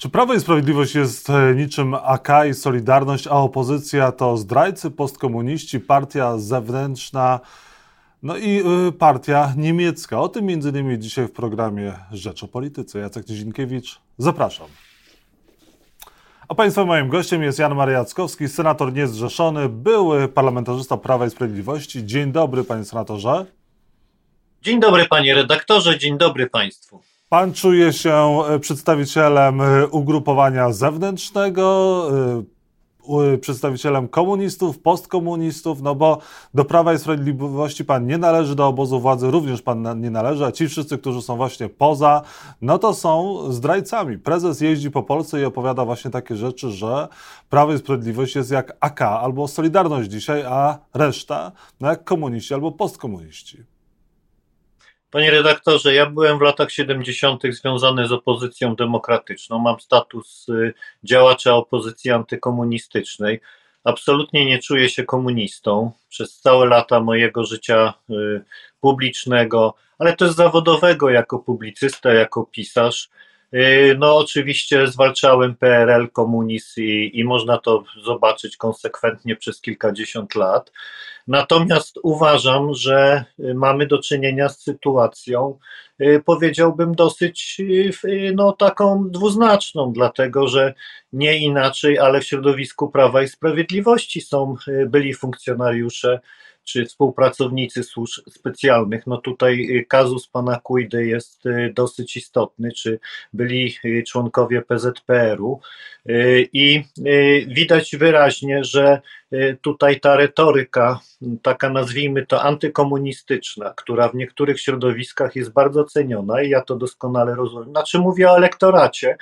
Czy Prawo i Sprawiedliwość jest e, niczym AK i Solidarność, a opozycja to zdrajcy, postkomuniści, partia zewnętrzna, no i y, partia niemiecka? O tym między innymi dzisiaj w programie Rzecz o Polityce. Jacek Nizinkiewicz, zapraszam. A Państwa moim gościem jest Jan Mariackowski, senator niezrzeszony, były parlamentarzysta Prawa i Sprawiedliwości. Dzień dobry, panie senatorze. Dzień dobry, panie redaktorze, dzień dobry państwu. Pan czuje się e, przedstawicielem e, ugrupowania zewnętrznego, e, przedstawicielem komunistów, postkomunistów, no bo do Prawa i Sprawiedliwości pan nie należy, do obozu władzy również pan nie należy, a ci wszyscy, którzy są właśnie poza, no to są zdrajcami. Prezes jeździ po Polsce i opowiada właśnie takie rzeczy, że Prawo i Sprawiedliwość jest jak AK albo Solidarność dzisiaj, a reszta no jak komuniści albo postkomuniści. Panie redaktorze, ja byłem w latach 70. związany z opozycją demokratyczną. Mam status y, działacza opozycji antykomunistycznej. Absolutnie nie czuję się komunistą. Przez całe lata mojego życia y, publicznego, ale też zawodowego jako publicysta, jako pisarz, no, oczywiście zwalczałem PRL, komunizm i, i można to zobaczyć konsekwentnie przez kilkadziesiąt lat. Natomiast uważam, że y, mamy do czynienia z sytuacją, y, powiedziałbym, dosyć y, no, taką dwuznaczną, dlatego że nie inaczej, ale w środowisku Prawa i Sprawiedliwości są byli funkcjonariusze czy współpracownicy służb specjalnych. No tutaj y, kazus pana Kujdy jest y, dosyć istotny, czy byli y, członkowie PZPR-u i widać wyraźnie, że tutaj ta retoryka, taka nazwijmy to antykomunistyczna, która w niektórych środowiskach jest bardzo ceniona i ja to doskonale rozumiem. Znaczy mówię o elektoracie,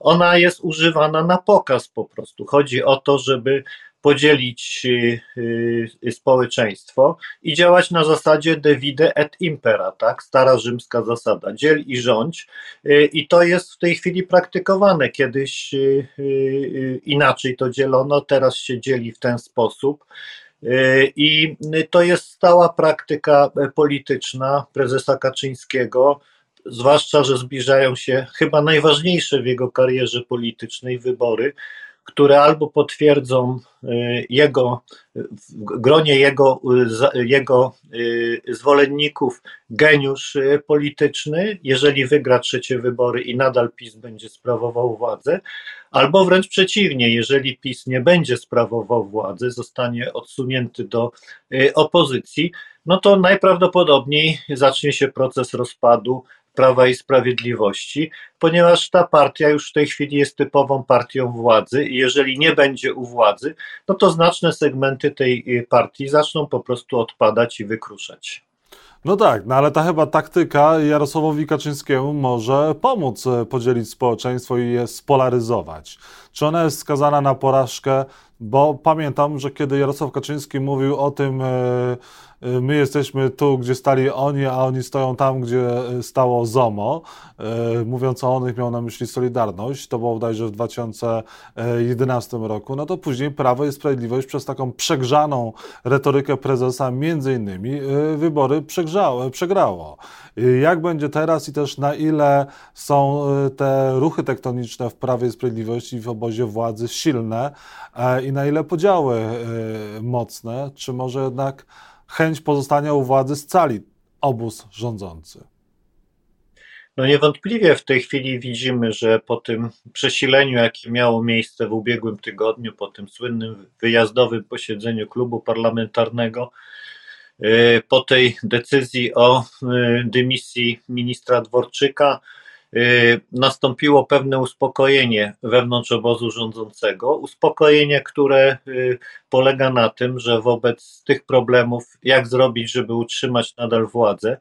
ona jest używana na pokaz po prostu. Chodzi o to, żeby podzielić y, y, społeczeństwo i działać na zasadzie divide et impera, tak? Stara rzymska zasada, dziel i rządź. Y, I to jest w tej chwili praktykowane. Kiedyś inaczej to dzielono, teraz się dzieli w ten sposób. I to jest stała praktyka polityczna prezesa Kaczyńskiego, zwłaszcza, że zbliżają się chyba najważniejsze w jego karierze politycznej wybory, które albo potwierdzą y, jego, w gronie jego, y, jego y, zwolenników geniusz polityczny, jeżeli wygra trzecie wybory i nadal PiS będzie sprawował władzę, albo wręcz przeciwnie, jeżeli PiS nie będzie sprawował władzy, zostanie odsunięty do opozycji, no to najprawdopodobniej zacznie się proces rozpadu Prawa i Sprawiedliwości, ponieważ ta partia już w tej chwili jest typową partią władzy i jeżeli nie będzie u władzy, no to znaczne segmenty tej y, partii zaczną po prostu odpadać i wykruszać. No tak, no ale ta chyba taktyka Jarosławowi Kaczyńskiemu może pomóc e, podzielić społeczeństwo i je spolaryzować. Czy ona jest skazana na porażkę? Bo pamiętam, że kiedy Jarosław Kaczyński mówił o tym, e, Y, my jesteśmy tu, gdzie stali oni, a oni stoją tam, gdzie y, stało ZOMO. Mówiąc o onych, miał na myśli Solidarność, to było bodajże w 2011 roku. No to później Prawo i Sprawiedliwość przez taką przegrzaną retorykę prezesa między innymi wybory przegrzało, przegrało. Jak będzie teraz i też na ile są te ruchy tektoniczne w Prawie i Sprawiedliwości w obozie władzy silne i na ile podziały mocne, czy może jednak chęć pozostania u władzy scali obóz rządzący. No niewątpliwie w tej chwili widzimy, że po tym przesileniu, jakie miało miejsce w ubiegłym tygodniu, po tym słynnym wyjazdowym posiedzeniu klubu parlamentarnego, y, po tej decyzji o y, dymisji ministra Dworczyka, nastąpiło pewne uspokojenie wewnątrz obozu rządzącego. Uspokojenie, które y, polega na tym, że wobec tych problemów, jak zrobić, żeby utrzymać nadal władzę,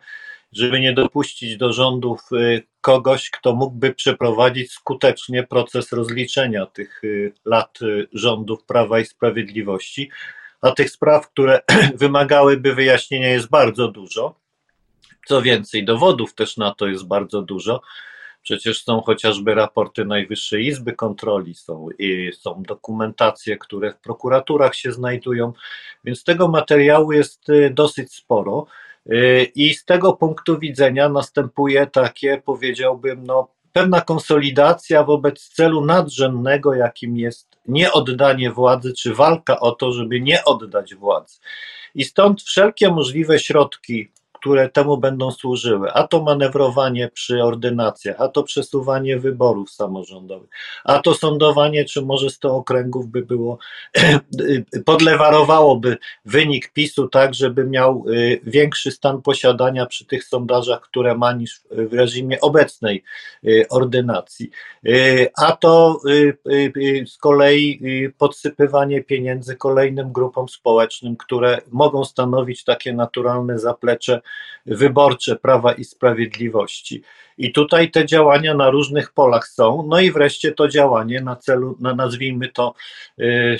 żeby nie dopuścić do rządów y, kogoś, kto mógłby przeprowadzić skutecznie proces rozliczenia tych lat rządów Prawa i Sprawiedliwości. A tych spraw, które wymagałyby wyjaśnienia, jest bardzo dużo. Co więcej, dowodów też na to jest bardzo dużo. Przecież są chociażby raporty Najwyższej Izby Kontroli, są, są dokumentacje, które w prokuraturach się znajdują, więc tego materiału jest y, dosyć sporo. Y, I z tego punktu widzenia następuje takie, powiedziałbym, no, pewna konsolidacja wobec celu nadrzędnego, jakim jest nieoddanie władzy, czy walka o to, żeby nie oddać władzy. I stąd wszelkie możliwe środki które temu będą służyły. A to manewrowanie przy ordynacjach, a to przesuwanie wyborów samorządowych, a to sądowanie, czy może 100 okręgów by było, podlewarowałoby wynik PiSu tak, żeby miał y, większy stan posiadania przy tych sondażach, które ma niż w reżimie obecnej y, ordynacji. Y, a to z kolei podsypywanie pieniędzy kolejnym grupom społecznym, które mogą stanowić takie naturalne zaplecze wyborcze Prawa i Sprawiedliwości. I tutaj te działania na różnych polach są. No i wreszcie to działanie na celu, na nazwijmy to y,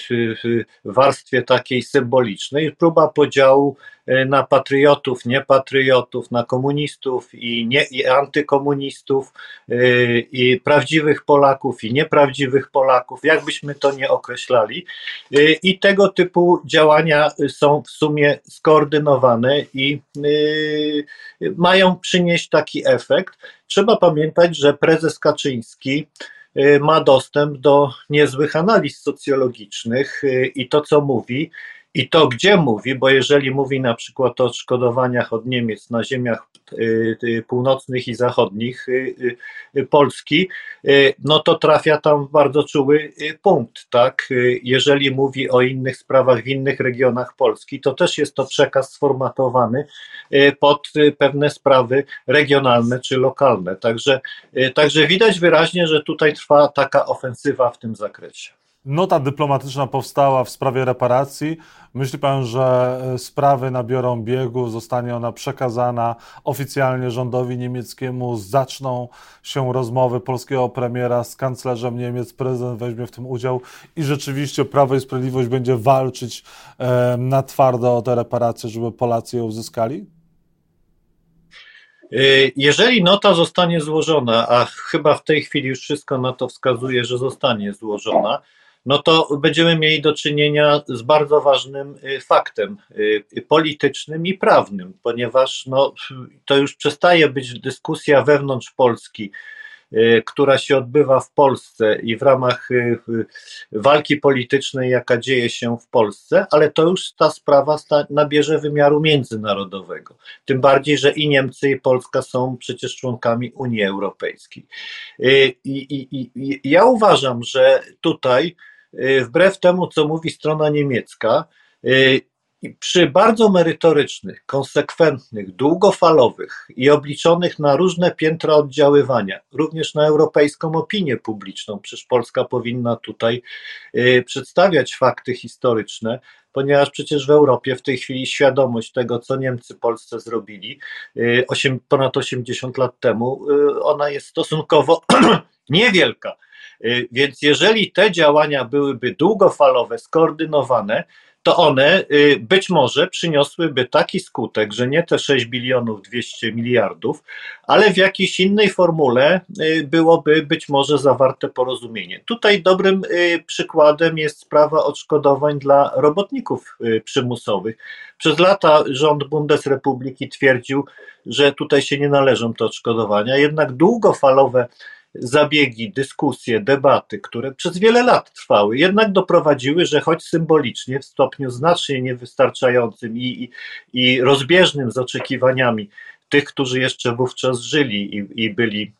w warstwie takiej symbolicznej, próba podziału y, na patriotów, niepatriotów, na komunistów i, nie, i antykomunistów, y, i prawdziwych Polaków i nieprawdziwych Polaków, jakbyśmy to nie określali. I tego typu działania są w sumie skoordynowane i mają przynieść taki efekt. Trzeba pamiętać, że prezes Kaczyński y, ma dostęp do niezłych analiz socjologicznych y, i to, co mówi, i to gdzie mówi, bo jeżeli mówi na przykład o odszkodowaniach od Niemiec na ziemiach y, y, północnych i zachodnich y, Polski, no to trafia tam w bardzo czuły punkt, tak? Jeżeli mówi o innych sprawach w innych regionach Polski, to też jest to przekaz sformatowany pod pewne sprawy regionalne czy lokalne. Także, także widać wyraźnie, że tutaj trwa taka ofensywa w tym zakresie. Nota dyplomatyczna powstała w sprawie reparacji. Myśli pan, że e, sprawy nabiorą biegu, zostanie ona przekazana oficjalnie rządowi niemieckiemu, zaczną się rozmowy polskiego premiera z kanclerzem Niemiec, prezydent weźmie w tym udział i rzeczywiście Prawo i Sprawiedliwość będzie walczyć e, na twardo o te reparacje, żeby Polacy je uzyskali? E, jeżeli nota zostanie złożona, a chyba w tej chwili już wszystko na to wskazuje, że zostanie złożona, no to będziemy mieli do czynienia z bardzo ważnym y, faktem y, politycznym i prawnym, ponieważ no, to już przestaje być dyskusja wewnątrz Polski, y, która się odbywa w Polsce i w ramach walki politycznej, jaka dzieje się w Polsce, ale to już ta sprawa nabierze wymiaru międzynarodowego. Tym bardziej, że i Niemcy, i Polska są przecież członkami Unii Europejskiej. I, i, i ja uważam, że tutaj wbrew temu, co mówi strona niemiecka, y, przy bardzo merytorycznych, konsekwentnych, długofalowych i obliczonych na różne piętra oddziaływania, również na europejską opinię publiczną, przecież Polska powinna tutaj y, przedstawiać fakty historyczne, ponieważ przecież w Europie w tej chwili świadomość tego, co Niemcy Polsce zrobili ponad 80 lat temu, ona jest stosunkowo niewielka. Y, więc jeżeli te działania byłyby długofalowe, skoordynowane, to one y, być może przyniosłyby taki skutek, że nie te 6 bilionów 200 miliardów, ale w jakiejś innej formule y, byłoby być może zawarte porozumienie. Tutaj dobrym przykładem jest sprawa odszkodowań dla robotników przymusowych. Przez lata rząd Bundesrepubliki twierdził, że tutaj się nie należą te odszkodowania, jednak długofalowe zabiegi, dyskusje, debaty, które przez wiele lat trwały, jednak doprowadziły, że choć symbolicznie, w stopniu znacznie niewystarczającym i, i, i rozbieżnym z oczekiwaniami tych, którzy jeszcze wówczas żyli i, i byli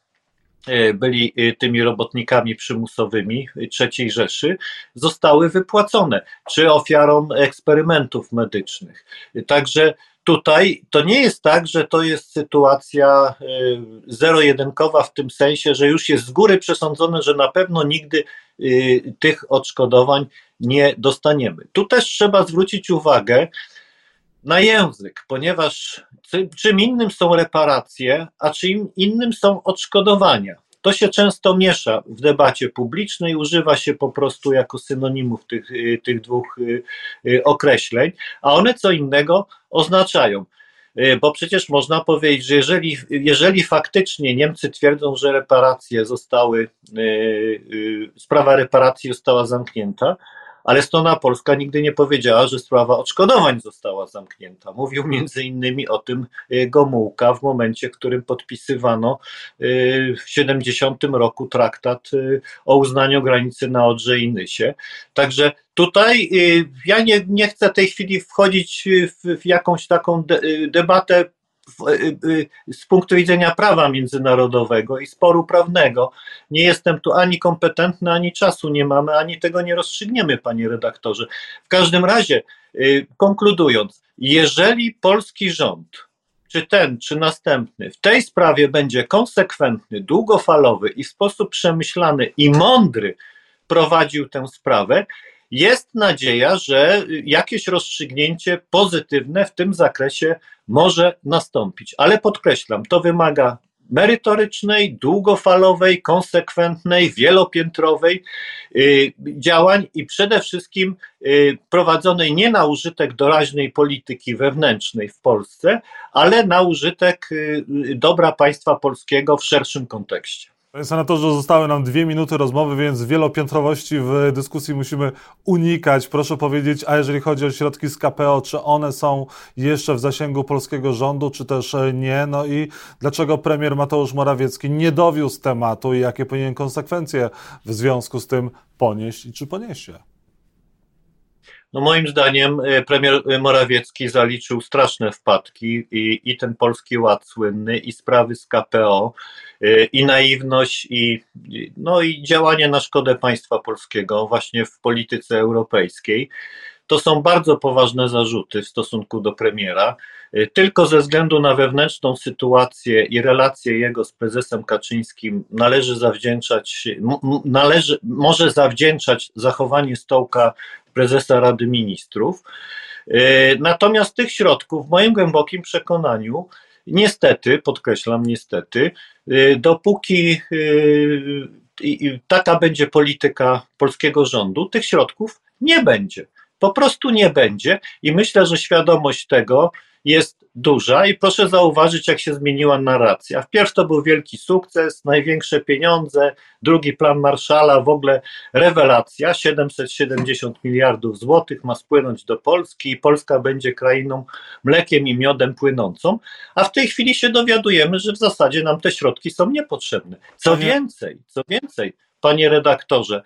e, byli e, tymi robotnikami przymusowymi III Rzeszy, zostały wypłacone, czy ofiarom eksperymentów medycznych. Także tutaj to nie jest tak, że to jest sytuacja y, zero-jedynkowa w tym sensie, że już jest z góry przesądzone, że na pewno nigdy y, tych odszkodowań nie dostaniemy. Tu też trzeba zwrócić uwagę na język, ponieważ czym innym są reparacje, a czym innym są odszkodowania. To się często miesza w debacie publicznej, używa się po prostu jako synonimów tych, y, tych dwóch określeń, a one co innego oznaczają. Bo przecież można powiedzieć, że jeżeli, jeżeli faktycznie Niemcy twierdzą, że reparacje zostały, sprawa reparacji została zamknięta, ale strona polska nigdy nie powiedziała, że sprawa odszkodowań została zamknięta. Mówił między innymi o tym y, Gomułka w momencie, w którym podpisywano y, w 70 roku traktat y, o uznaniu granicy na Odrze i Nysie. Także tutaj ja nie, nie chcę w tej chwili wchodzić w, w jakąś taką de, debatę z punktu widzenia prawa międzynarodowego i sporu prawnego. Nie jestem tu ani kompetentny, ani czasu nie mamy, ani tego nie rozstrzygniemy, panie redaktorze. W każdym razie, y, konkludując, jeżeli polski rząd, czy ten, czy następny, w tej sprawie będzie konsekwentny, długofalowy i w sposób przemyślany i mądry prowadził tę sprawę, jest nadzieja, że jakieś rozstrzygnięcie pozytywne w tym zakresie może nastąpić. Ale podkreślam, to wymaga merytorycznej, długofalowej, konsekwentnej, wielopiętrowej y, działań i przede wszystkim y, prowadzonej nie na użytek doraźnej polityki wewnętrznej w Polsce, ale na użytek y, dobra państwa polskiego w szerszym kontekście. Panie senatorze, zostały nam dwie minuty rozmowy, więc wielopiętrowości w dyskusji musimy unikać. Proszę powiedzieć, a jeżeli chodzi o środki z KPO, czy one są jeszcze w zasięgu polskiego rządu, czy też nie? No i dlaczego premier Mateusz Morawiecki nie dowiózł tematu i jakie powinien konsekwencje w związku z tym ponieść i czy poniesie? No moim zdaniem e, premier Morawiecki zaliczył straszne wpadki i, i ten polski ład słynny, i sprawy z KPO, e, i naiwność, i, no i działanie na szkodę państwa polskiego właśnie w polityce europejskiej. To są bardzo poważne zarzuty w stosunku do premiera. E, tylko ze względu na wewnętrzną sytuację i relacje jego z prezesem Kaczyńskim należy zawdzięczać, należy, może zawdzięczać zachowanie stołka prezesa Rady Ministrów. E, natomiast tych środków, w moim głębokim przekonaniu, niestety, podkreślam, niestety, e, dopóki taka będzie polityka polskiego rządu, tych środków nie będzie. Po prostu nie będzie i myślę, że świadomość tego jest duża i proszę zauważyć, jak się zmieniła narracja. Wpierw to był wielki sukces, największe pieniądze, drugi plan Marszala, w ogóle rewelacja, 770 miliardów złotych ma spłynąć do Polski i Polska będzie krainą mlekiem i miodem płynącą, a w tej chwili się dowiadujemy, że w zasadzie nam te środki są niepotrzebne. Co więcej, co więcej, panie redaktorze,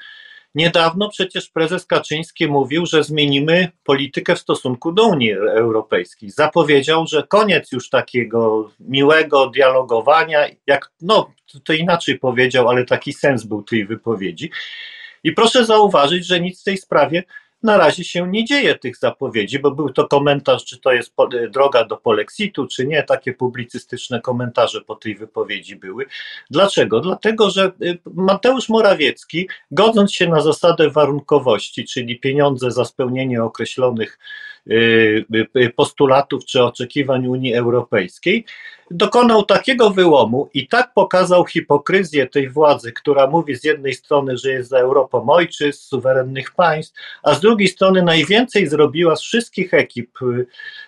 Niedawno przecież prezes Kaczyński mówił, że zmienimy politykę w stosunku do Unii Europejskiej. Zapowiedział, że koniec już takiego miłego dialogowania, jak no to inaczej powiedział, ale taki sens był tej wypowiedzi. I proszę zauważyć, że nic w tej sprawie na razie się nie dzieje tych zapowiedzi, bo był to komentarz, czy to jest droga do polexitu, czy nie. Takie publicystyczne komentarze po tej wypowiedzi były. Dlaczego? Dlatego, że y, Mateusz Morawiecki, godząc się na zasadę warunkowości, czyli pieniądze za spełnienie określonych postulatów czy oczekiwań Unii Europejskiej, dokonał takiego wyłomu i tak pokazał hipokryzję tej władzy, która mówi z jednej strony, że jest za Europą ojczyzn, suwerennych państw, a z drugiej strony najwięcej zrobiła z wszystkich ekip y,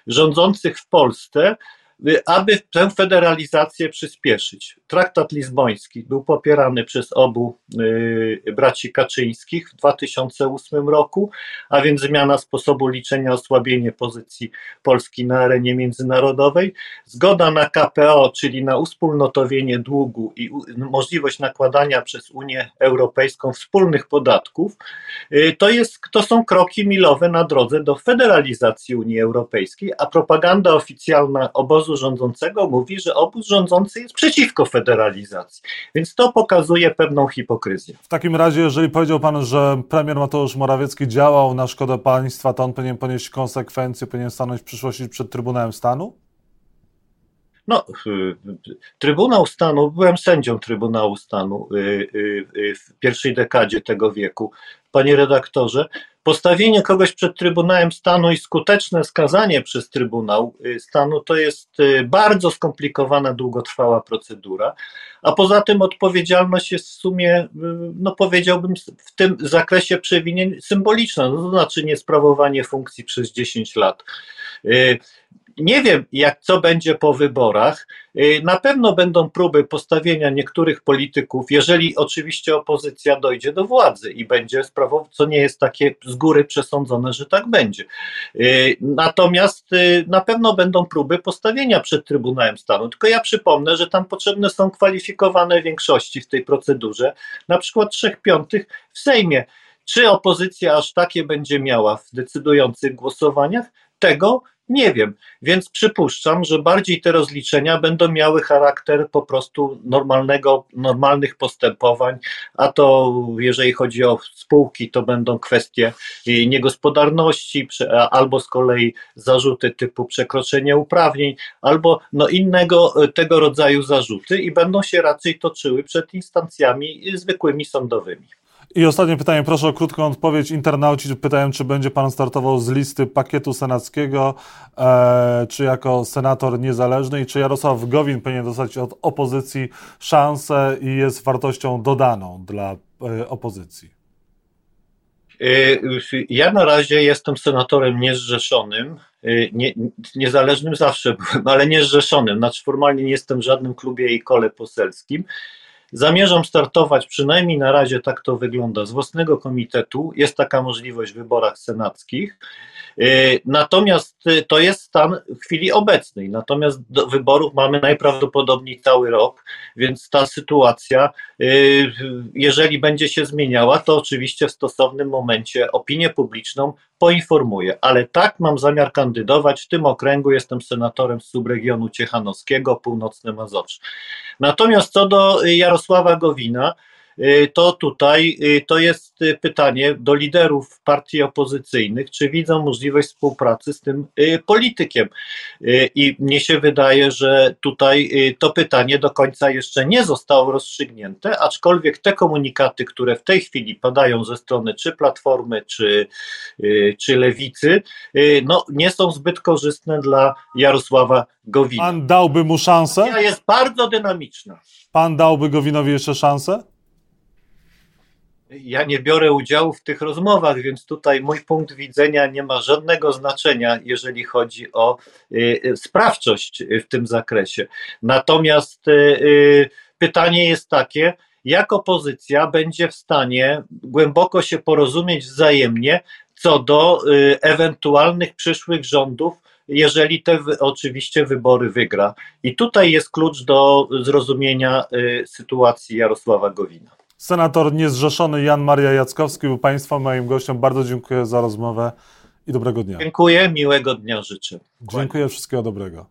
rządzących w Polsce, Y, aby tę federalizację przyspieszyć. Traktat lizboński był popierany przez obu y, braci Kaczyńskich w 2008 roku, a więc zmiana sposobu liczenia, osłabienie pozycji Polski na arenie międzynarodowej. Zgoda na KPO, czyli na uspólnotowienie długu i możliwość nakładania przez Unię Europejską wspólnych podatków, y, to, jest, to są kroki milowe na drodze do federalizacji Unii Europejskiej, a propaganda oficjalna obozu obozu rządzącego mówi, że obóz rządzący jest przeciwko federalizacji. Więc to pokazuje pewną hipokryzję. W takim razie, jeżeli powiedział Pan, że premier Mateusz Morawiecki działał na szkodę państwa, to on powinien ponieść konsekwencje, powinien stanąć w przyszłości przed Trybunałem Stanu? No, y, Trybunał Stanu, byłem sędzią Trybunału Stanu y, y, w pierwszej dekadzie tego wieku. Panie redaktorze, postawienie kogoś przed Trybunałem Stanu i skuteczne skazanie przez Trybunał Stanu to jest bardzo skomplikowana, długotrwała procedura, a poza tym odpowiedzialność jest w sumie, no powiedziałbym, w tym zakresie przewinień symboliczna, no to znaczy niesprawowanie funkcji przez 10 lat nie wiem, jak co będzie po wyborach. Y, na pewno będą próby postawienia niektórych polityków, jeżeli oczywiście opozycja dojdzie do władzy i będzie sprawować, co nie jest takie z góry przesądzone, że tak będzie. Y, natomiast y, na pewno będą próby postawienia przed Trybunałem Stanu. Tylko ja przypomnę, że tam potrzebne są kwalifikowane większości w tej procedurze, na przykład trzech piątych w Sejmie. Czy opozycja aż takie będzie miała w decydujących głosowaniach? Tego nie wiem, więc przypuszczam, że bardziej te rozliczenia będą miały charakter po prostu normalnego, normalnych postępowań, a to jeżeli chodzi o spółki, to będą kwestie niegospodarności, albo z kolei zarzuty typu przekroczenie uprawnień, albo no innego e, tego rodzaju zarzuty i będą się raczej toczyły przed instancjami zwykłymi sądowymi. I ostatnie pytanie, proszę o krótką odpowiedź. Internauci pytają, czy będzie pan startował z listy pakietu senackiego, e, czy jako senator niezależny i czy Jarosław Gowin powinien dostać od opozycji szansę i jest wartością dodaną dla e, opozycji? E, ja na razie jestem senatorem niezrzeszonym. E, nie, niezależnym zawsze byłem, ale niezrzeszonym. Znaczy formalnie nie jestem w żadnym klubie i kole poselskim. Zamierzam startować, przynajmniej na razie tak to wygląda, z własnego komitetu. Jest taka możliwość w wyborach senackich. Y, natomiast y, to jest stan w chwili obecnej. Natomiast do wyborów mamy najprawdopodobniej cały rok, więc ta sytuacja, y, jeżeli będzie się zmieniała, to oczywiście w stosownym momencie opinię publiczną poinformuję. Ale tak mam zamiar kandydować. W tym okręgu jestem senatorem z subregionu Ciechanowskiego, północne Mazowsze. Natomiast co do Jarosława Gowina, to tutaj y, to jest y, pytanie do liderów partii opozycyjnych, czy widzą możliwość współpracy z tym politykiem. I mnie się wydaje, że tutaj to pytanie do końca jeszcze nie zostało rozstrzygnięte, aczkolwiek te komunikaty, które w tej chwili padają ze strony czy Platformy, czy, czy Lewicy, no, nie są zbyt korzystne dla Jarosława Gowina. Pan dałby mu szansę? Jest bardzo dynamiczna. Pan dałby Gowinowi jeszcze szansę? Ja nie biorę udziału w tych rozmowach, więc tutaj mój punkt widzenia nie ma żadnego znaczenia, jeżeli chodzi o y, y, sprawczość w tym zakresie. Natomiast y, pytanie jest takie, jak opozycja będzie w stanie głęboko się porozumieć wzajemnie co do ewentualnych przyszłych rządów, jeżeli te oczywiście wybory wygra. I tutaj jest klucz do zrozumienia sytuacji Jarosława Gowina. Senator niezrzeszony Jan Maria Jackowski był Państwa moim gościem. Bardzo dziękuję za rozmowę i dobrego dnia. Dziękuję, miłego dnia życzę. Dziękuję, wszystkiego dobrego.